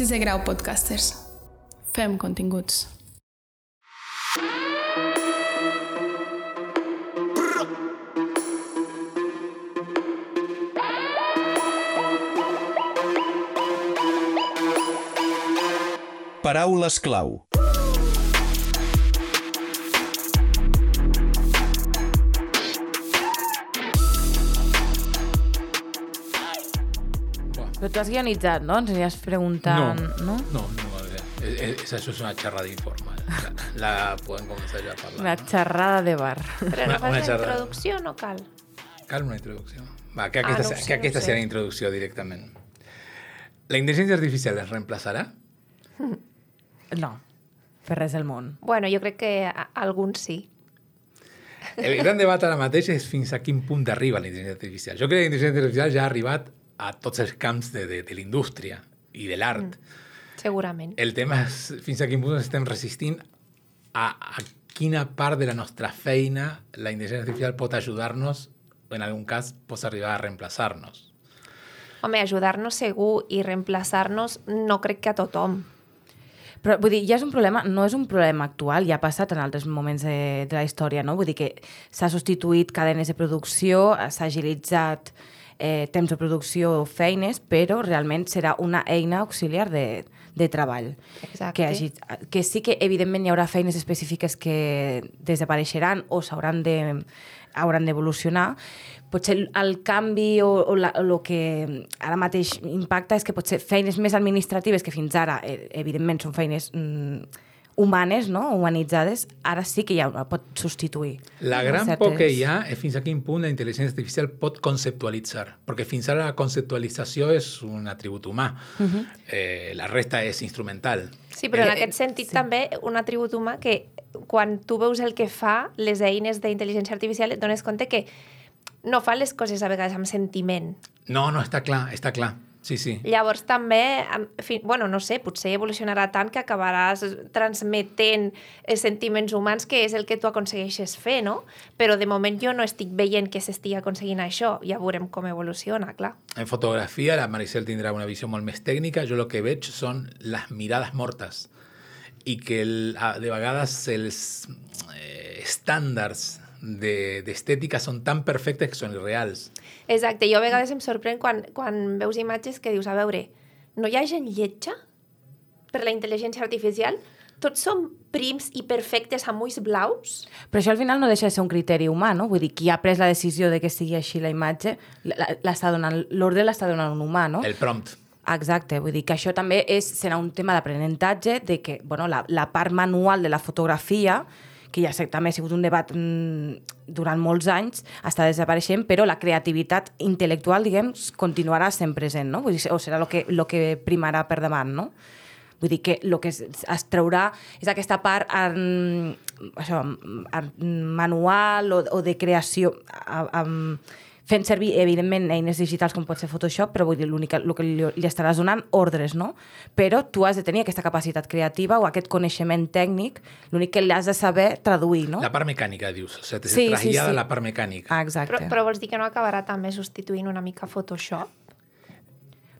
Sisè grau podcasters. Fem continguts. Paraules clau. Però tu has guionitzat, no? Ens anies preguntant, no? No, no, ver, eh, eh, eso es una charrada informal. La, la pueden comenzar ya a hablar. Una xerrada de bar. Però Una- no fas una la xerrada. introducció, no cal. Cal una introducció. Va, que Ah, aquesta, no ho que sé, aquesta no sé. la introducció directament. La intel·ligència artificial es reemplaçarà? No, per res del món. Bueno, jo crec que alguns sí. El gran debat ara mateix és fins a quin punt arriba la intel·ligència artificial. Jo crec que la intel·ligència artificial ja ha arribat a tots els camps de, de, de la indústria i de l'art. Segurament. El tema és fins a quin punt estem resistint a, a quina part de la nostra feina la intel·ligència artificial pot ajudar-nos o en algun cas pot arribar a reemplaçar-nos. Home, ajudar-nos segur i reemplaçar-nos no crec que a tothom. Però vull dir, ja és un problema, no és un problema actual, ja ha passat en altres moments de, de la història, no? Vull dir que s'ha substituït cadenes de producció, s'ha agilitzat eh, temps de producció o feines, però realment serà una eina auxiliar de, de treball. Exacte. Que, hagi, que sí que evidentment hi haurà feines específiques que desapareixeran o s'hauran de hauran d'evolucionar, potser el, el canvi o, o, la, o el que ara mateix impacta és que potser feines més administratives que fins ara, eh, evidentment, són feines mm, humanes, no? humanitzades, ara sí que ja ho pot substituir. La gran Certes- por que hi ha és fins a quin punt la intel·ligència artificial pot conceptualitzar, perquè fins ara la conceptualització és un atribut humà, eh, la resta és instrumental. Sí, però en Eh, aquest sentit sí. també un atribut humà que quan tu veus el que fa les eines d'intel·ligència artificial et dones compte que no fan les coses a vegades amb sentiment. No, no, està clar, està clar. Sí, sí. Llavors també, amb- fi- bueno, no sé, potser evolucionarà tant que acabaràs transmetent eh, sentiments humans que és el que tu aconsegueixes fer, no? Però de moment jo no estic veient que s'estigui aconseguint això. Ja veurem com evoluciona, clar. En fotografia, la Maricel tindrà una visió molt més tècnica. Jo el que veig són les mirades mortes i que el, de vegades els eh, estàndards de- d'estètica són tan perfectes que són irreals. Exacte, jo a vegades em sorprèn quan, quan veus imatges que dius, a veure, no hi ha gent lletja per la intel·ligència artificial? Tots són prims i perfectes amb ulls blaus? Però això al final no deixa de ser un criteri humà, no? Vull dir, qui ha pres la decisió de que sigui així la imatge, la- l'està donant, l'ordre l'està donant un humà, no? El prompt. Exacte, vull dir que això també és, serà un tema d'aprenentatge, de que bueno, la, la part manual de la fotografia, que ja sé, també ha sigut un debat mm, durant molts anys, està desapareixent, però la creativitat intel·lectual, diguem, continuarà sent present, no? Vull dir, o serà el que, lo que primarà per davant, no? Vull dir que el que es, es traurà és aquesta part en, això, en manual o, o de creació a, a, fent servir, evidentment, eines digitals com pot ser Photoshop, però vull dir, l'únic el que li, li estaràs donant ordres, no? Però tu has de tenir aquesta capacitat creativa o aquest coneixement tècnic, l'únic que l'has de saber traduir, no? La part mecànica, dius. O sigui, Sí, sí, sí. la part mecànica. Ah, exacte. Però, però vols dir que no acabarà també substituint una mica Photoshop?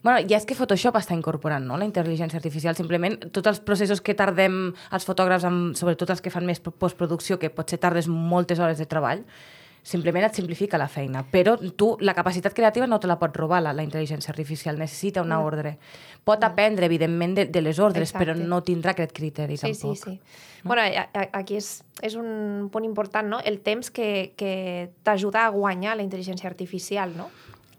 Bueno, ja és que Photoshop està incorporant no? la intel·ligència artificial. Simplement, tots els processos que tardem els fotògrafs, amb, sobretot els que fan més postproducció, que potser tardes moltes hores de treball, simplement et simplifica la feina. Però tu, la capacitat creativa no te la pot robar la, la intel·ligència artificial, necessita una ordre. Pot aprendre, evidentment, de, de les ordres, Exacte. però no tindrà aquest criteri, Sí, tampoc. sí, sí. Bueno, a- a- aquí és, és un punt important, no? El temps que, que t'ajuda a guanyar la intel·ligència artificial, no?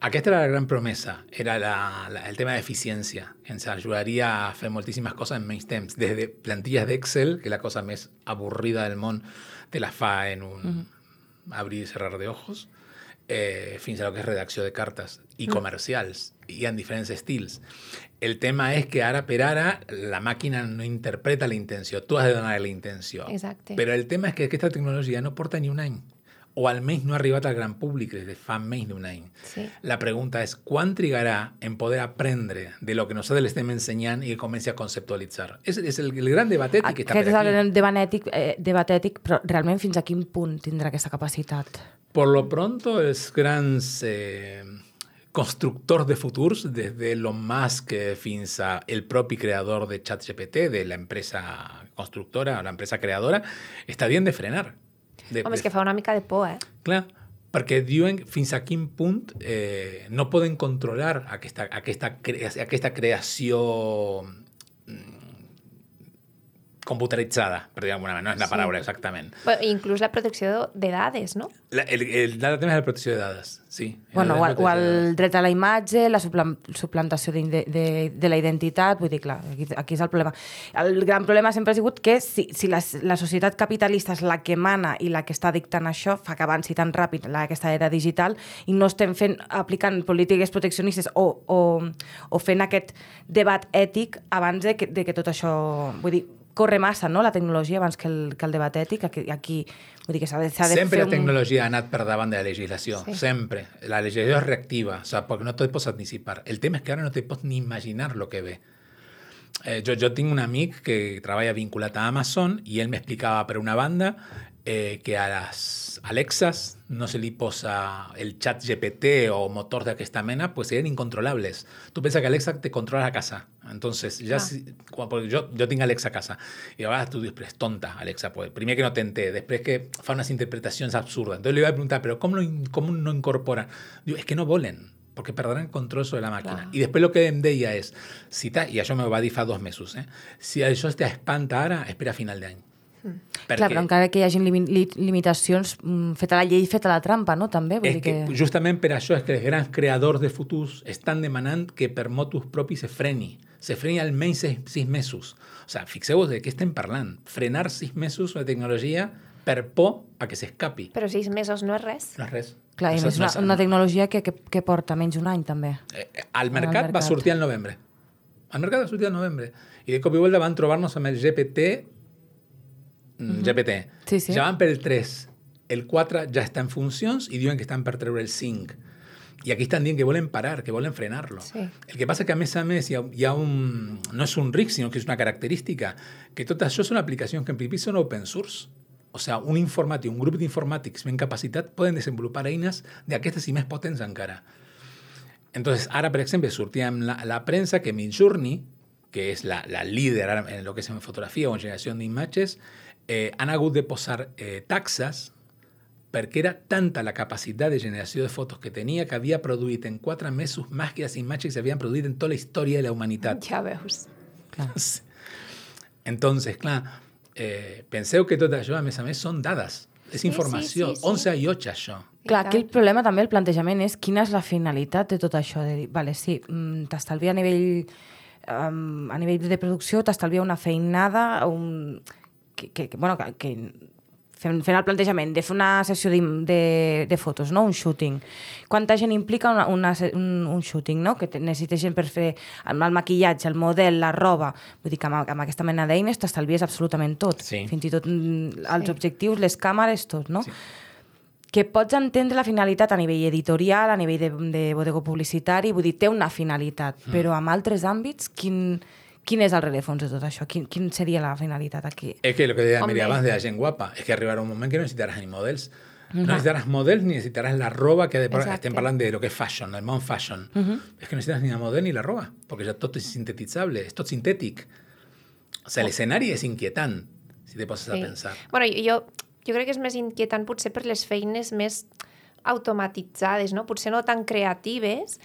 Aquesta era la gran promesa, era la, la, el tema d'eficiència. Ens ajudaria a fer moltíssimes coses en menys temps. Des de plantilles d'Excel, que la cosa més avorrida del món te la fa en un abrir i cerrar de ojos, eh, fins a lo que és redacció de cartes i comercials, i en diferents estils. El tema és que ara per ara la màquina no interpreta la intenció, tu has de donar la intenció. Exacte. Però el tema és que aquesta tecnologia no porta ni un any, o almenys no ha arribat al gran públic des de fa menys d'un any. Sí. La pregunta és quan trigarà en poder aprendre de lo que nosaltres l'estem ensenyant i que comenci a conceptualitzar. És, és el, el gran debat ètic que està Aquest per és aquí. el debat ètic, eh, debat ètic, però realment fins a quin punt tindrà aquesta capacitat? Por lo pronto, els grans eh, constructors de futurs, des d'Elon Musk fins a el propi creador de ChatGPT, de l'empresa constructora, l'empresa creadora, està dient de frenar. De, Home, és que fa una mica de por, eh? Clar, perquè diuen fins a quin punt eh, no poden controlar aquesta, aquesta, aquesta creació computaritzada, per dir alguna manera, no és la Sí. paraula exactament. Però inclús la protecció de dades, no? La, el, el, el tema és la protecció de dades, sí. Bueno, o, o el dret a la imatge, la suplan suplantació de, de, de la identitat, vull dir, clar, aquí, aquí és el problema. El gran problema sempre ha sigut que si, si la, la societat capitalista és la que mana i la que està dictant això, fa que avanci tan ràpid la, aquesta era digital i no estem fent, aplicant polítiques proteccionistes o, o, o fent aquest debat ètic abans de que, de que tot això... Vull dir, corre massa, no?, la tecnologia abans que el, que el debat ètic. Aquí, aquí vull dir que s'ha de, de Sempre fer la tecnologia ha anat per davant de la legislació, Sí. sempre. La legislació és reactiva, o sea, perquè no te pots anticipar. El tema és que ara no te pots ni imaginar lo que ve. Eh, jo, jo tinc un amic que treballa vinculat a Amazon i ell m'explicava per una banda eh, que a les Alexas no se li posa el chat GPT o motors d'aquesta mena, pues serien incontrolables. Tu penses que Alexa te controla la casa. Entonces, ja Ah. si, jo, jo tinc Alexa a casa. I a vegades tu dius, però és tonta, Alexa. Pues, primer que no t'entén, després que fa unes interpretacions absurdes. Entonces li vaig preguntar, però com, lo, in- com no incorporan? Diu, és que no volen, perquè perdran control sobre la màquina. Clar. I després el que em deia és, si ta, i això me va dir fa dos mesos, eh? si això t'espanta ara, espera a final d'any. Perquè, Clar, però encara que hi hagi limi li limitacions, mm, feta la llei, feta la trampa, no?, també. Vull dir que, que... justament per això és que els grans creadors de futurs estan demanant que per motus propis se freni. Se freni almenys sis, sis mesos. O sigui, fixeu-vos de què estem parlant. Frenar sis mesos una tecnologia per por a que s'escapi. Però sis mesos no és res. No és res. Clar, no una, és- una tecnologia que, que, que porta menys d'un any, també. Eh, eh, al mercat va sortir al novembre. Al mercat va sortir al novembre. I de cop i volta van trobar-nos amb el GPT. mm, GPT. Sí, sí. Ja van pel 3. El 4 ja està en funcions i diuen que estan per treure el 5. I aquí estan dient que volen parar, que volen frenar-lo. Sí. El que passa que, a més a ha, hi ha un... No és un risc, sinó que és una característica. Que tot això són aplicacions que en principi són open source. O sigui, un informàtic, un grup d'informàtics ben capacitat poden desenvolupar eines d'aquestes i més potents encara. Entonces, ara, per exemple, sortia en la, la premsa que Midjourney, que és la, la líder en lo que és en fotografia o en generació d'imatges, eh, han hagut de posar eh, taxes perquè era tanta la capacitat de generació de fotos que tenia que havia produït en quatre mesos més que les imatges que s'havien produït en tota la història de la humanitat. Ja veus. Clar. Entonces, clar, eh, penseu que tot això, a més a més, són dades. És Sí, informació. sí, sí, sí. 11 i 8, això. Clar, aquí el problema també, el plantejament és quina és la finalitat de tot això. De dir, vale, sí, mm, t'estalvia a nivell um, a nivell de producció, t'estalvia una feinada, un, que, que, que, bueno, que, que fent, fent el plantejament de fer una sessió de, de, de fotos, no? un shooting. Quanta gent implica una, una, un, un shooting, no? que necessita gent per fer el, el maquillatge, el model, la roba... Vull dir que amb, amb aquesta mena d'eines t'estalvies absolutament tot. Sí. Fins i tot mm, els Sí. objectius, les càmeres, tot, no? Sí. que pots entendre la finalitat a nivell editorial, a nivell de, de bodego publicitari, vull dir, té una finalitat, mm. però en altres àmbits, quin, quin és el rerefons de tot això? Quin, quin seria la finalitat aquí? Es que lo que decía Hombre. Miriam abans de la gent guapa, es que arribarà un moment que no necesitaràs ni models. No necesitaràs models ni necesitaràs la roba que de Exacte. estem parlant de lo que és fashion, el món fashion. Es que no necesitas ni el model ni la roba, perquè ja tot és sintetitzable, és tot sintètic. O sea, l'escenari és inquietant, si te poses a pensar. Bueno, jo, jo crec que és més inquietant potser per les feines més automatitzades, no? potser no tan creatives,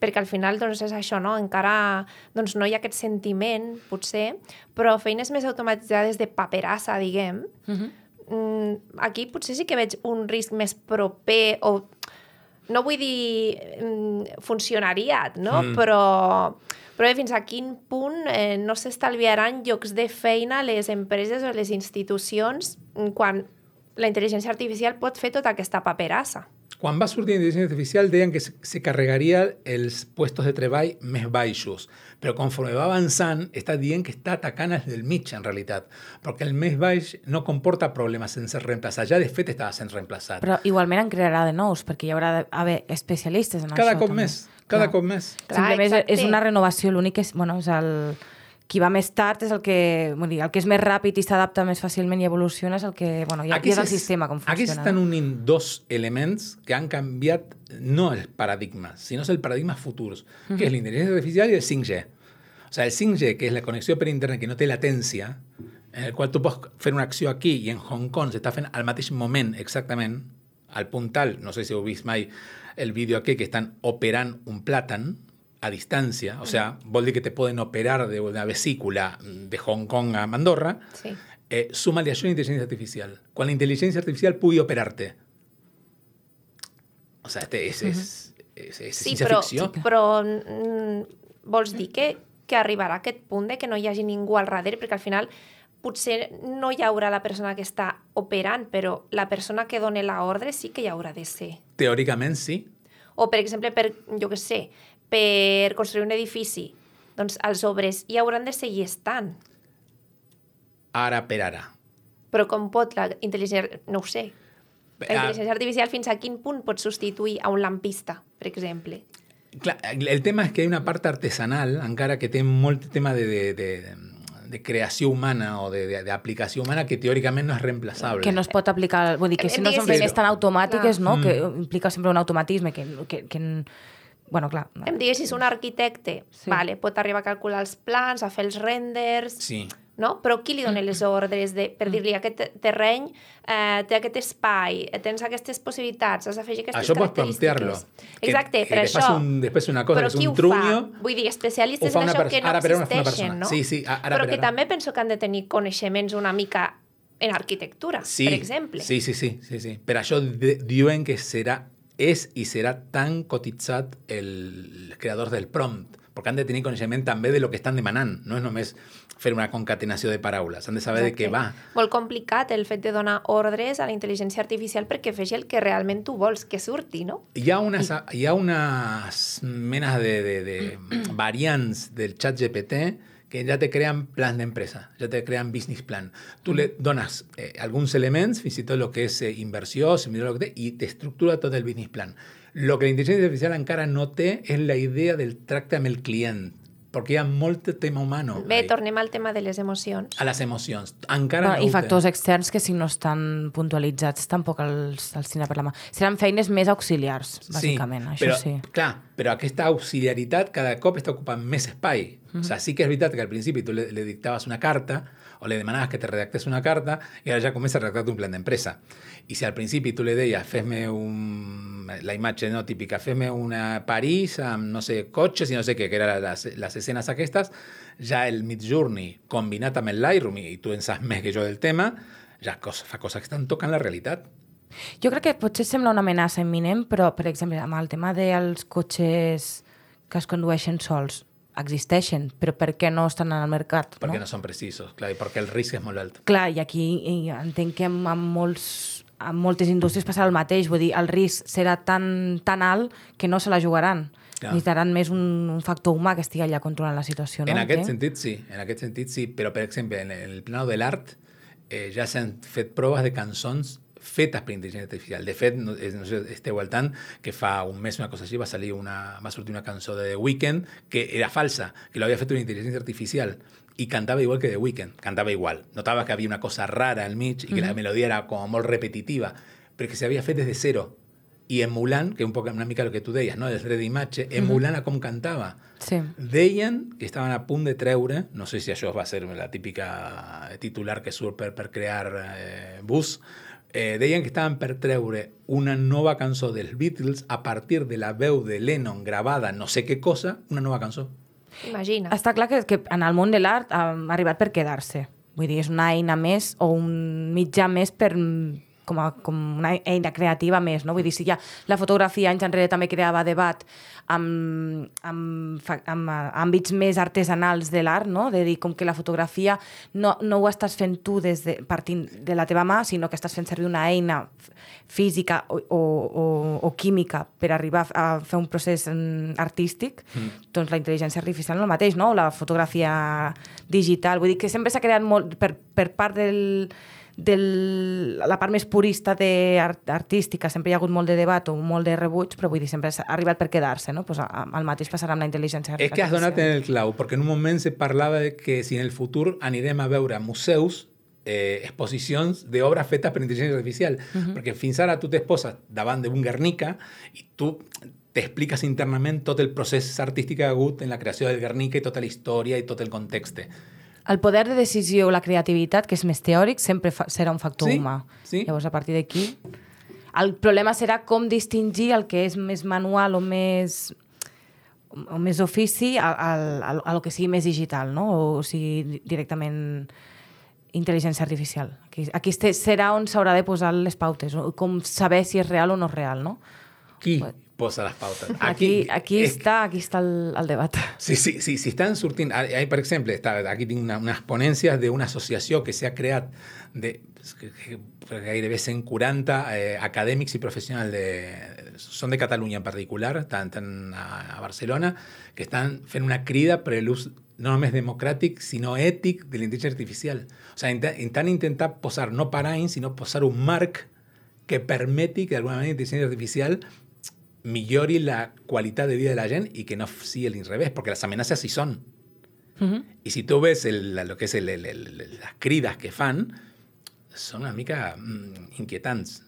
perquè al final doncs, és això, no? encara doncs, no hi ha aquest sentiment, potser, però feines més automatitzades de paperassa, diguem, Uh -huh. mm, aquí potser sí que veig un risc més proper o no vull dir mm, funcionariat, no? Mm. Però, però bé, fins a quin punt eh, no s'estalviaran llocs de feina a les empreses o les institucions quan la intel·ligència artificial pot fer tota aquesta paperassa. Quan va sortir la intel·ligència artificial deien que se, carregaria els puestos de treball més baixos, però conforme va avançant està dient que està atacant els del mig en realitat, perquè el més baix no comporta problemes en ser reemplaçat, ja de fet estava sent reemplaçat. Però igualment en crearà de nous, perquè hi haurà d'haver especialistes en cada això. cop també. més, cada Clar. cop més. Clar, Simplement és, és exacte. una renovació, l'únic és, bueno, és el, qui va més tard és el que, vull dir, el que és més ràpid i s'adapta més fàcilment i evoluciona és el que, bueno, ja, ja és el sistema com funciona. Aquí s'estan no? unint dos elements que han canviat no el paradigma, sinó el paradigma futurs, que és la intel·ligència artificial i el 5G. O sea, el 5G, que és la connexió per internet que no té latència, en el qual tu pots fer una acció aquí i en Hong Kong s'està fent al mateix moment exactament, al punt tal, no sé si heu vist mai el vídeo aquí, que estan operant un plàtan a distància, o sea, vol dir que te poden operar de una vesícula de Hong Kong a Andorra, Sí. eh, súmale a la intel·ligència artificial. Quan la intel·ligència artificial pugui operar-te. O sea, este és, és, és, és Sí, ciència però, ficció. però mm, vols dir que, que arribarà a aquest punt de que no hi hagi ningú al darrere? Perquè al final potser no hi haurà la persona que està operant, però la persona que dona la ordre sí que hi haurà de ser. Teòricament, sí. O, per exemple, per, jo que sé, per construir un edifici, doncs els obres hi hauran de seguir estant. Ara per ara. Però com pot la intel·ligència... No ho sé. La Ah, intel·ligència artificial fins a quin punt pot substituir a un lampista, per exemple? clar, el tema és que hi ha una part artesanal, encara que té molt tema de, de, de, de creació humana o de- de- d'aplicació humana que teòricament no és reemplaçable. que no es pot aplicar, vull dir, que si no són feines tan automàtiques, no? Mm. que implica sempre un automatisme, que, que, que bueno, clar, Em diguessis un arquitecte, Sí. vale, pot arribar a calcular els plans, a fer els renders, Sí. no? però qui li dona les ordres de, per dir-li aquest terreny eh, té aquest espai, tens aquestes possibilitats, has d'afegir aquestes Això pots característiques. plantear-lo. Que- Exacte, que per això. un- després una cosa però que és qui un fa? Vull dir, especialistes en una això que no ara per ara ho fa una existeixen, persona. no? Sí, sí, ara però per que ara. també penso que han de tenir coneixements una mica en arquitectura, Sí, per exemple. Sí, sí, sí, sí, sí. Per això diuen que serà, és i serà tan cotitzat el creador del prompt, perquè han de tenir coneixement també de lo que estan demanant. No és només fer una concatenació de paraules, han de saber Exacte. de què va. Molt complicat el fet de donar ordres a la intel·ligència artificial perquè fes el que realment tu vols que surti, no? Hi ha unes, hi ha unes menes de, de, de variants del chat GPT que ja te crean plans d'empresa, ja te crean business plan. Tu le dones eh, alguns elements, fins i tot el que és eh, inversió, si mira lo que té, i t'estructura tot el business plan. Lo que la intel·ligència artificial encara no té és la idea del tracte amb el client, perquè hi ha molt tema humano. Bé, ahí. tornem al tema de les emocions. A les emocions. Encara Bueno, no I ho té. factors externs que si no estan puntualitzats tampoc els, els tindrà per la mà. Seran feines més auxiliars, bàsicament, això però, sí. Clar, però aquesta auxiliaritat cada cop està ocupant més espai. O sea, sí que és veritat que al principi tu le, le dictaves una carta o le demanaves que te redactés una carta i ara ja comença a redactar un plan d'empresa. I si al principi tu le deies, fes-me un... la imatge no, típica, fes-me una París no sé, cotxes i no sé què, que eren les, les escenes aquestes, ja el Midjourney combinat amb el Lightroom, i tu en saps més que jo del tema, ja cosa, fa coses que estan tocant la realitat. Jo crec que potser sembla una amenaça imminent, però, per exemple, amb el tema dels cotxes que es condueixen sols, existeixen, però per què no estan al mercat? Perquè no? no, són precisos, clar, i perquè el risc és molt alt. Clar, i aquí i entenc que amb, amb, molts, amb moltes indústries passarà el mateix, vull dir, el risc serà tan, tan alt que no se la jugaran. Clar. Necessitaran més un, un factor humà que estigui allà controlant la situació, no? en aquest Entenc? sentit, sí, en aquest sentit, sí, però, per exemple, en el plano de l'art eh, ja s'han fet proves de cançons fetes per intel·ligència artificial. De fet, no, eh, no sé esteu al tant, que fa un mes, una cosa així, va, salir una, va sortir una cançó de The Weeknd que era falsa, que l'havia fet una intel·ligència artificial i cantava igual que The Weeknd, cantava igual. Notaves que havia una cosa rara al mig i que la melodia era com molt repetitiva, però que s'havia fet des de zero. I emulant, que un poc una mica el que tu deies, no? del dret d'imatge, emulant a com cantava. Sí. Deien que estaven a punt de treure, no sé si això va ser la típica titular que surt per, per crear eh, bus, eh, deien que estaven per treure una nova cançó dels Beatles a partir de la veu de Lennon gravada no sé què cosa, una nova cançó. Imagina. Està clar que, que en el món de l'art ha arribat per quedar-se. Vull dir, és una eina més o un mitjà més per com, a, com una eina creativa més, no? Vull dir, si ja la fotografia anys enrere també creava debat amb, amb, amb eh, àmbits més artesanals de l'art, no? De dir, com que la fotografia no, no ho estàs fent tu des de, partint de la teva mà, sinó que estàs fent servir una eina física o, o, o, o química per arribar a fer un procés mm, artístic, mm. doncs la intel·ligència artificial no el mateix, no? La fotografia digital. Vull dir que sempre s'ha creat molt per, per part del, de la part més purista de art artística sempre hi ha hagut molt de debat o molt de rebuig, però vull dir, sempre ha arribat per quedar-se, no? Pues el mateix passarà amb la intel·ligència És que has donat en el clau, perquè en un moment se parlava de que si en el futur anirem a veure museus eh, exposicions d'obres fetes per intel·ligència artificial. Perquè fins ara tu t'exposes davant d'un Guernica i tu t'expliques internament tot el procés artístic que ha hagut en la creació del Guernica i tota la història i tot el context. El poder de decisió o la creativitat, que és més teòric, sempre serà un factor Sí, humà. sí. Llavors, a partir d'aquí... El problema serà com distingir el que és més manual o més o més ofici al, al, al, al que sigui més digital, no? O sigui, di- directament intel·ligència artificial. Aquí, aquí este- serà on s'haurà de posar les pautes, com saber si és real o no és real, no? Qui posa les pautes? Aquí, aquí, és- està, aquí està el, el debat. Sí, sí, sí, si estan sortint... Hay, hay, per exemple, està, aquí tinc una, unes ponències d'una associació que s'ha creat de que, que, que gairebé 140 eh, acadèmics i professionals de, són de Catalunya en particular, estan, estan a, a Barcelona, que estan fent una crida per l'ús no només democràtic, sinó ètic de l'intel·ligència artificial. O sigui, int- intentant posar no parany, sinó posar un marc que permeti que d'alguna manera la intel·ligència artificial millori la qualitat de vida de la gent i que no sigui l'inrevés, perquè les amenaces sí són. Uh -huh. I si tu ves el, lo que és el, el, el, les crides que fan, són una mica mm, inquietants.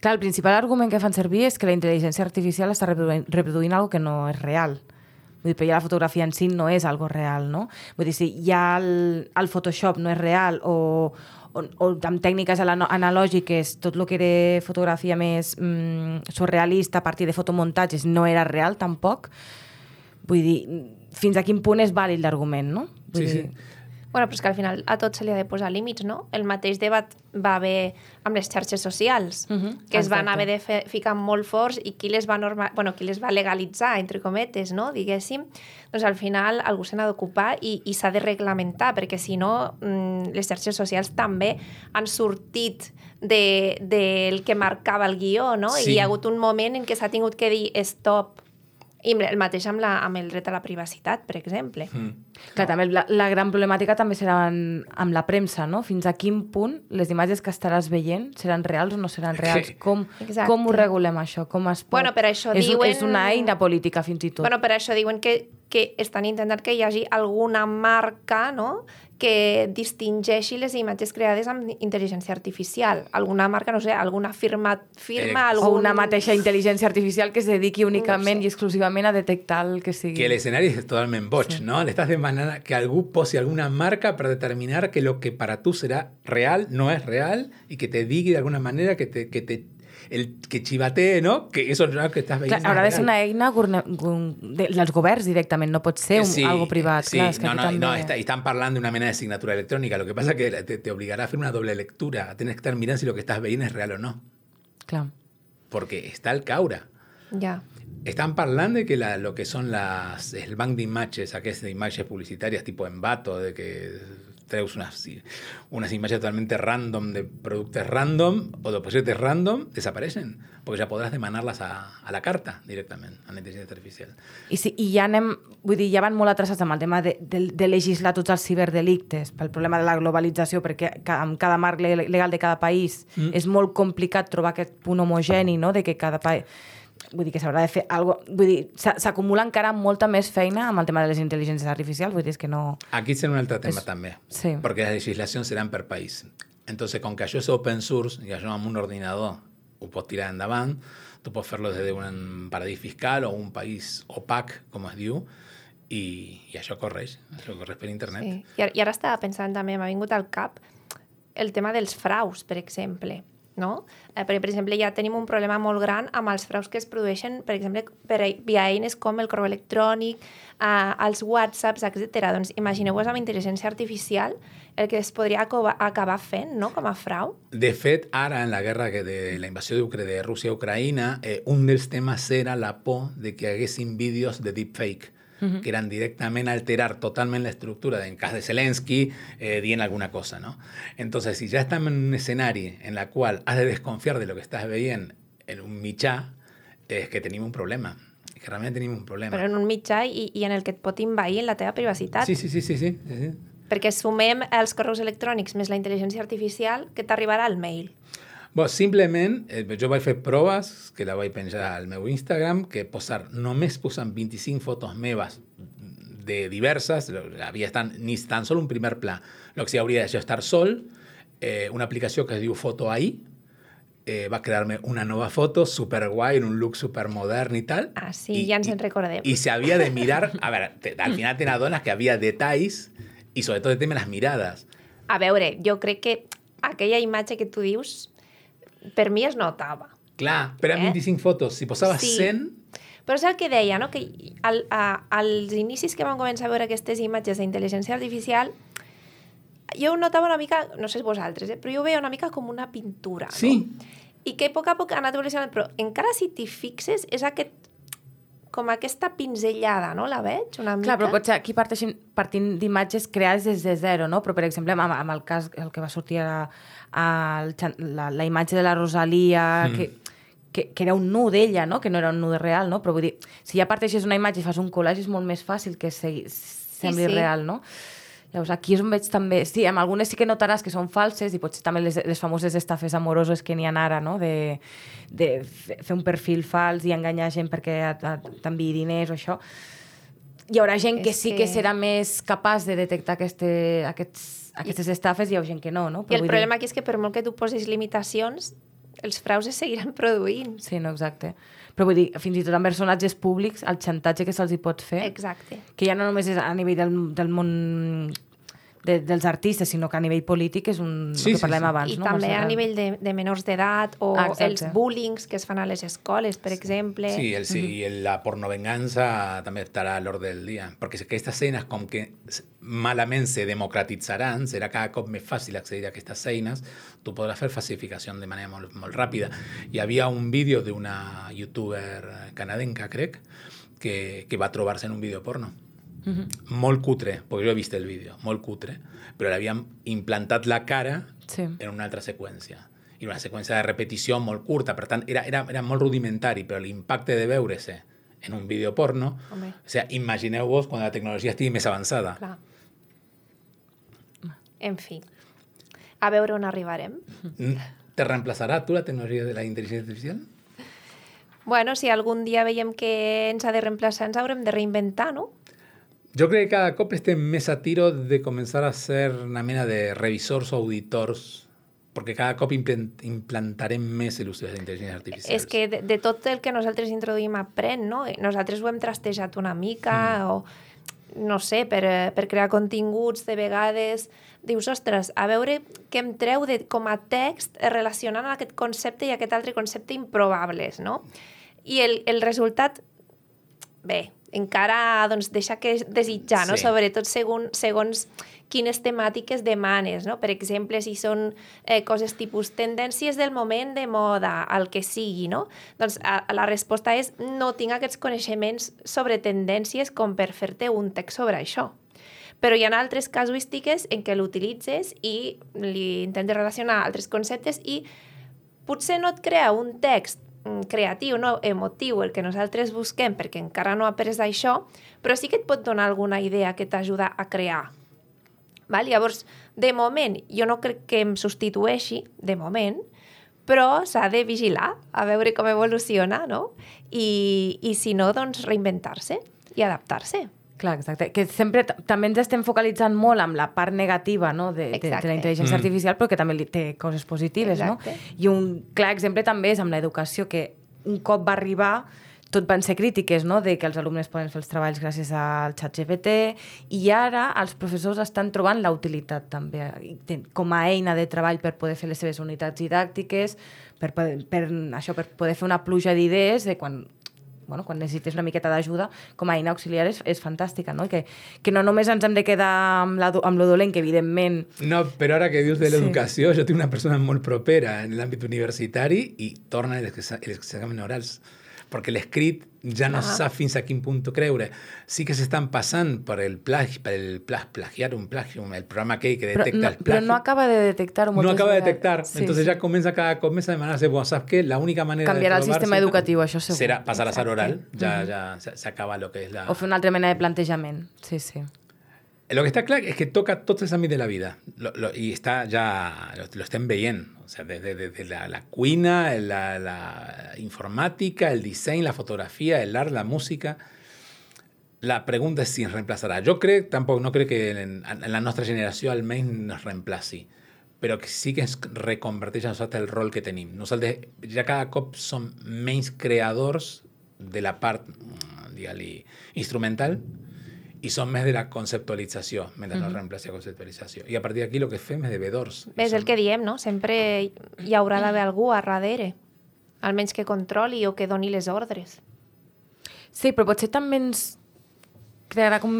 Clar, el principal argument que fan servir és que la intel·ligència artificial està reproduint, reproduint algo que no és real. Vull dir, però ja la fotografia en si no és algo real, no? Vull dir, si ja el, el Photoshop no és real o, o, o amb tècniques ana- analògiques tot el que era fotografia més mm, surrealista a partir de fotomuntatges no era real tampoc, vull dir, fins a quin punt és vàlid l'argument, no? Vull Sí, sí. Bueno, però és que al final a tot se li ha de posar límits, no? El mateix debat va haver amb les xarxes socials, Mhm, que es van exacte. haver de fer, ficar molt forts i qui les va norma... bueno, qui les va legalitzar, entre cometes, no? diguéssim, doncs al final algú se n'ha d'ocupar i, i s'ha de reglamentar, perquè si no mm, les xarxes socials també han sortit de, del que marcava el guió, no? Sí. I hi ha hagut un moment en què s'ha tingut que dir stop, i el mateix amb, la, amb el dret a la privacitat, per exemple. Mm. Clar, també la, la gran problemàtica també serà en, amb la premsa, no? Fins a quin punt les imatges que estaràs veient seran reals o no seran reals? Sí. Com, Exacte. com ho regulem, això? Com es pot... Bueno, per això és, diuen- És una eina política, fins i tot. Bueno, per això diuen que, que estan intentant que hi hagi alguna marca no? que distingeixi les imatges creades amb intel·ligència artificial. Alguna marca, no sé, alguna firma, firma Eh, algun... O una mateixa intel·ligència artificial que es dediqui únicament sé. i exclusivament a detectar el que sigui. Que l'escenari és totalment boig, no? Le que algú posi alguna marca per determinar que lo que para tu serà real no és real i que te digui d'alguna manera que te, que te el que chivatee, no? Que eso no que estàs veient. Clar, haurà de ser una eina de, dels governs directament, no pot ser un, Sí, algo privat. Sí, Clar, és que no, no, també... no, está- y están hablando de una manera de asignatura electrónica. Lo que pasa es que te, te obligará a hacer una doble lectura, a tener que estar mirando si lo que estás viendo es real o no. Clar. Porque está el caura. Ja. Están hablando de que la- lo que son las, el bank de imágenes, aquellas de imágenes publicitarias tipo Envato, de que traes unas, unas imágenes totalmente random de productos random o de proyectos random, desaparecen. Porque ya podrás demandarlas a, a la carta directamente, a la inteligencia artificial. I, sí, I ja anem, vull dir, ja van molt atrasats amb el tema de, de, de legislar tots els ciberdelictes pel problema de la globalització, perquè ca, amb cada marc le- legal de cada país mm. és molt complicat trobar aquest punt homogeni, no?, de que cada país... Vull dir que s'haurà de fer algo, vull dir, s'acumula encara molta més feina amb el tema de les intel·ligències artificials, vull dir, és que no... Aquí será un alto tema Es- también. sí. Porque la legislación será per país. Entonces, con que això és open source i això amb un ordinador ho pots tirar endavant, tu pots fer-lo des d'un paradís fiscal o un país opac, com es diu, i, i això correix, això correix per internet. Sí. I, ara- I ara estava pensant també, m'ha vingut al cap el tema dels fraus, per exemple. No? Eh, perquè, per exemple, ja tenim un problema molt gran amb els fraus que es produeixen, per exemple, per, via eines com el correu electrònic, eh, els whatsapps, etc. Doncs imagineu-vos amb intel·ligència artificial el que es podria acabar, fent no? com a frau. De fet, ara, en la guerra de la invasió de Rússia a Ucraïna, eh, un dels temes era la por de que haguessin vídeos de deepfake, que eran directamente alterar totalmente la estructura, en caso de Zelensky, eh, dien alguna cosa, ¿no? Entonces, si ya estamos en un escenario en la cual has de desconfiar de lo que estás viendo en un mitjà, es que tenim un problema. Que realmente tenim un problema. Però en un mitjà i, i en el que et pot invair en la teva privacitat. Sí, sí, sí, sí, sí, sí, sí. Perquè sumem els correus electrònics més la intel·ligència artificial que t'arribarà al mail. Bon, simplement, eh, jo vaig fer proves, que la vaig penjar al meu Instagram, que posar, només posant 25 fotos meves de diverses, havia estan, ni tan sol un primer pla. Lo que sí hauria de jo estar sol, eh, una aplicació que es diu Foto AI, eh, va crear-me una nova foto super guai, en un look super modern i tal. Ah, sí, ja ens en recordem. I se havia de mirar, a veure, te, al final te n'adones que havia detalls i sobretot el tema les mirades. A veure, jo crec que aquella imatge que tu dius, per mi es notava. Clar, però en Eh? 25 fotos, si posaves Sí. 100, Però és el que deia, no? que al, a, als inicis que vam començar a veure aquestes imatges d'intel·ligència artificial, jo ho notava una mica, no sé vosaltres, eh? però jo ho veia una mica com una pintura. Sí. No? I que a poc a poc ha anat evolucionant, però encara si t'hi fixes és aquest com aquesta pinzellada, no? La veig una mica? Clar, però potser aquí parteixin, partint d'imatges creades des de zero, no? Però, per exemple, amb, amb el cas, el que va sortir a, a la, la imatge de la Rosalia, mm. que, que, que era un nu d'ella, no? Que no era un nu de real, no? Però vull dir, si ja parteixes una imatge i fas un collage és molt més fàcil que segui, sembli sí. real, no? Llavors, aquí és on veig també... Sí, amb algunes sí que notaràs que són falses i potser també les, les famoses estafes amoroses que n'hi ha ara, no? De, de fe- fer un perfil fals i enganyar gent perquè t'enviï diners o això. Hi haurà gent que És sí que... que- serà més capaç de detectar aquest, aquests, aquestes estafes i hi ha gent que no, no? I el problema aquí és que per molt que tu posis limitacions, els fraus es seguiran produint. Dir... Sí, no, exacte. Però vull dir, fins i tot amb personatges públics, el xantatge que se'ls hi pot fer, Exacte. que ja no només és a nivell del, del món de, dels artistes, sinó que a nivell polític és un, Sí, el que sí, parlem sí. abans. I no? també a nivell de, de menors d'edat o Ah, exacte. els bullings que es fan a les escoles, per exemple. Sí, el, sí, y el- la pornovenganza també estarà a l'ordre del dia, perquè si aquestes eines com que malament se democratitzaran, serà cada cop més fàcil accedir a aquestes eines, tu podràs fer falsificació de manera molt, molt ràpida. Hi havia un vídeo d'una youtuber canadenca, crec, que, que va trobar-se en un vídeo porno. Molt cutre, perquè jo he vist el vídeo, molt cutre, però l'havien implantat la cara Sí. en una altra seqüència. I una seqüència de repetició molt curta, per tant, era, era, era molt rudimentari, però l'impacte de veure-se en un vídeo porno, Home. o sea, imagineu-vos quan la tecnologia estigui més avançada. Clar. En fi. A veure on arribarem. Mm, Te reemplaçarà tu la tecnologia de la intel·ligència artificial? Bueno, si algun dia veiem que ens ha de reemplaçar, ens haurem de reinventar, no? Jo crec que cada cop estem més a tiro de començar a ser una mena de revisors o auditors, perquè cada cop implant implantarem més de les intel·ligències artificials. És que de, de tot el que nosaltres introduïm aprèn, no? Nosaltres ho hem trastejat una mica mm. o no sé, per, eh, per crear continguts de vegades dius, ostres, a veure què em treu de, com a text eh, relacionant aquest concepte i aquest altre concepte improbables, no? I el, el resultat, bé, encara doncs, deixa que desitjar, no? Sí. sobretot segons, segons quines temàtiques demanes. No? Per exemple, si són eh, coses tipus tendències del moment de moda, el que sigui, no? doncs a, a la resposta és no tinc aquests coneixements sobre tendències com per fer-te un text sobre això. Però hi ha altres casuístiques en què l'utilitzes i li intentes relacionar altres conceptes i potser no et crea un text creatiu, no emotiu, el que nosaltres busquem, perquè encara no ha après això, però sí que et pot donar alguna idea que t'ajuda a crear. Val? Llavors, de moment, jo no crec que em substitueixi, de moment, però s'ha de vigilar a veure com evoluciona, no? I, i si no, doncs reinventar-se i adaptar-se. Clar, exacte. Que sempre també ens estem focalitzant molt amb la part negativa no? de, de, de la intel·ligència Mm. artificial, però que també té coses positives, Exacte. no? I un clar exemple també és amb l'educació, que un cop va arribar tot van ser crítiques, no?, de que els alumnes poden fer els treballs gràcies al xat GPT, i ara els professors estan trobant la utilitat també, com a eina de treball per poder fer les seves unitats didàctiques, per, poder- per, això, per poder fer una pluja d'idees de quan bueno, quan necessites una miqueta d'ajuda, com a eina auxiliar és, és fantàstica, no? I Que, que no només ens hem de quedar amb, la, amb lo dolent, que evidentment No, però ara que dius de Sí. l'educació, jo tinc una persona molt propera en l'àmbit universitari i torna els exàmens orals perquè l'escrit ja no Ah. sap fins a quin punt creure. Sí que s'estan passant per el plagi, per el plag, plagiar un plagio, el programa aquell que però detecta no, el però plagio. no acaba de detectar-ho no acaba de detectar. Sí, Entonces sí. ya comienza cada cop més a demanar-se, bueno, ¿sabes qué? La única manera Canviarà de el sistema educatiu, això segur. Serà, passar a ser oral, ja, ja se- s'acaba lo que és la... O fer una altra mena de plantejament, sí, sí. Lo que está claro es que toca tots els àmbits de la vida lo, lo, i està ja, lo, lo estem veient. O sea, desde, desde la, la cuina, la, la informàtica, el disseny, la fotografia, el art, la música. La pregunta és si ens reemplaçarà. Jo crec, tampoc, no crec que en, en la nostra generació almenys ens reemplaci, però que sí que ens reconverteix a nosaltres el rol que tenim. Nosaltres ja cada cop som menys creadors de la part, digue-li, instrumental, i som més de la conceptualització, mentre no reemplaci la conceptualització. I a partir d'aquí el que fem és de vedors. És el som- que diem, no? Sempre hi haurà d'haver algú a darrere, almenys que controli o que doni les ordres. Sí, però potser també ens crearà com...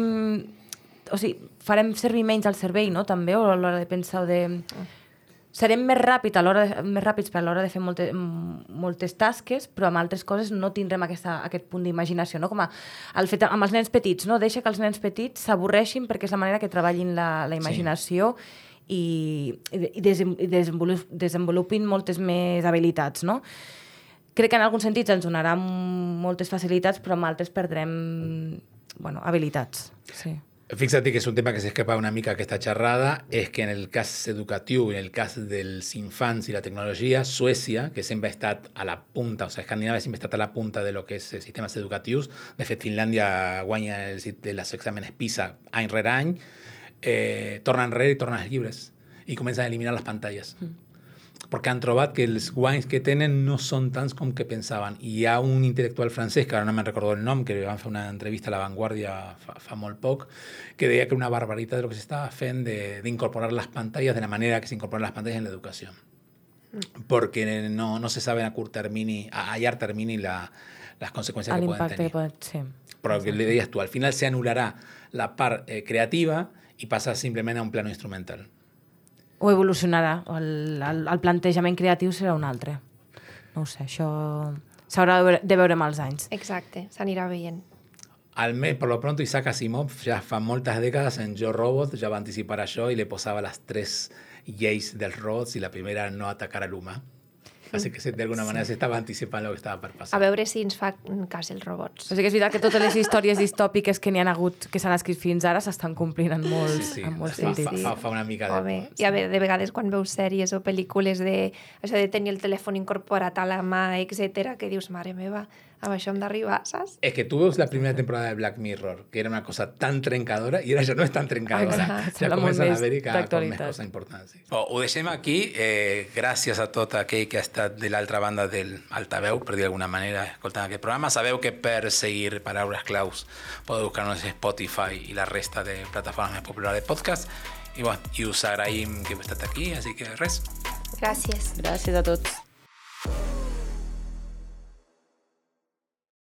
O sigui, farem servir menys el cervell, no? També, o a l'hora de pensar o de... Serem més, ràpid a l'hora de, més ràpids per a l'hora de fer molte, m- moltes tasques, però amb altres coses no tindrem aquesta, aquest punt d'imaginació, no? Com a, el fet amb els nens petits, no? Deixa que els nens petits s'avorreixin perquè és la manera que treballin la, la imaginació i, i, i, desenvolup, desenvolupin moltes més habilitats, no? crec que en alguns sentits ens donarà moltes facilitats, però en altres perdrem bueno, habilitats. Sí. Fíjate que es un tema que se escapa una mica que esta charrada, es que en el caso educativo y en el caso dels infants y la tecnología, Suecia, que siempre está a la punta, o sea, Escandinavia siempre está a la punta de lo que es eh, sistemas educativos, de fet Finlàndia sit- els exàmenes PISA any rere any, eh, tornen enrere i i comencen a eliminar les pantalles. Perquè han trobat que els guanys que tenen no són tants com que pensaven. I hi ha un intel·lectual francès, que ara no me'n recordo el nom, que van fer una entrevista a La Vanguardia fa, fa molt poc, que deia que era una barbaritat de lo que s'estava fent de- d'incorporar les pantalles de la manera que s'incorporan les pantalles en l'educació. Porque no, no se sabe a curt termini, a, a llarg termini la, las consecuencias que pueden tener. que poden... Sí. Però que le deies tu, al final se anularà la part eh, creativa i passa simplement a un plano instrumental. O evolucionarà, el, el, el plantejament creatiu serà un altre. No ho sé, això s'haurà de veure, de veure amb els anys. Exacte, s'anirà veient. Al mes, por lo pronto, Isaac Asimov, ja fa moltes dècades en Yo Robot, ja va anticipar això i le posava les tres lleis dels robots i la primera no atacar a l'humà. Así que de alguna manera s'estava anticipant el que estava per A passar. veure si ens fa cas els robots. O sigui que és veritat que totes les històries distòpiques que n'hi han hagut, que s'han escrit fins ara, s'estan complint en molts, Sí, sí, en molts fa, sentits. fa, fa, fa una mica de... Home, i a veure, de vegades quan veus sèries o pel·lícules de això de tenir el telèfon incorporat a la mà, etc que dius, mare meva, amb això hem d'arribar, saps? Es que tú ves la primera temporada de Black Mirror, que era una cosa tan trencadora, y ahora ya no es tan trencadora. Exacte, Ja comencen a haver-hi cada cop més coses importants. Sí. Oh, ho deixem aquí. Eh, gràcies a tot aquell que ha estat de l'altra banda del altaveu, per dir d'alguna manera, escoltant aquest programa. Sabeu que per seguir Paraules Claus podeu buscar-nos a Spotify i la resta de plataformes més populars de podcast. I, bueno, i us agraïm que heu estat aquí, així que res. Gràcies. Gràcies a tots.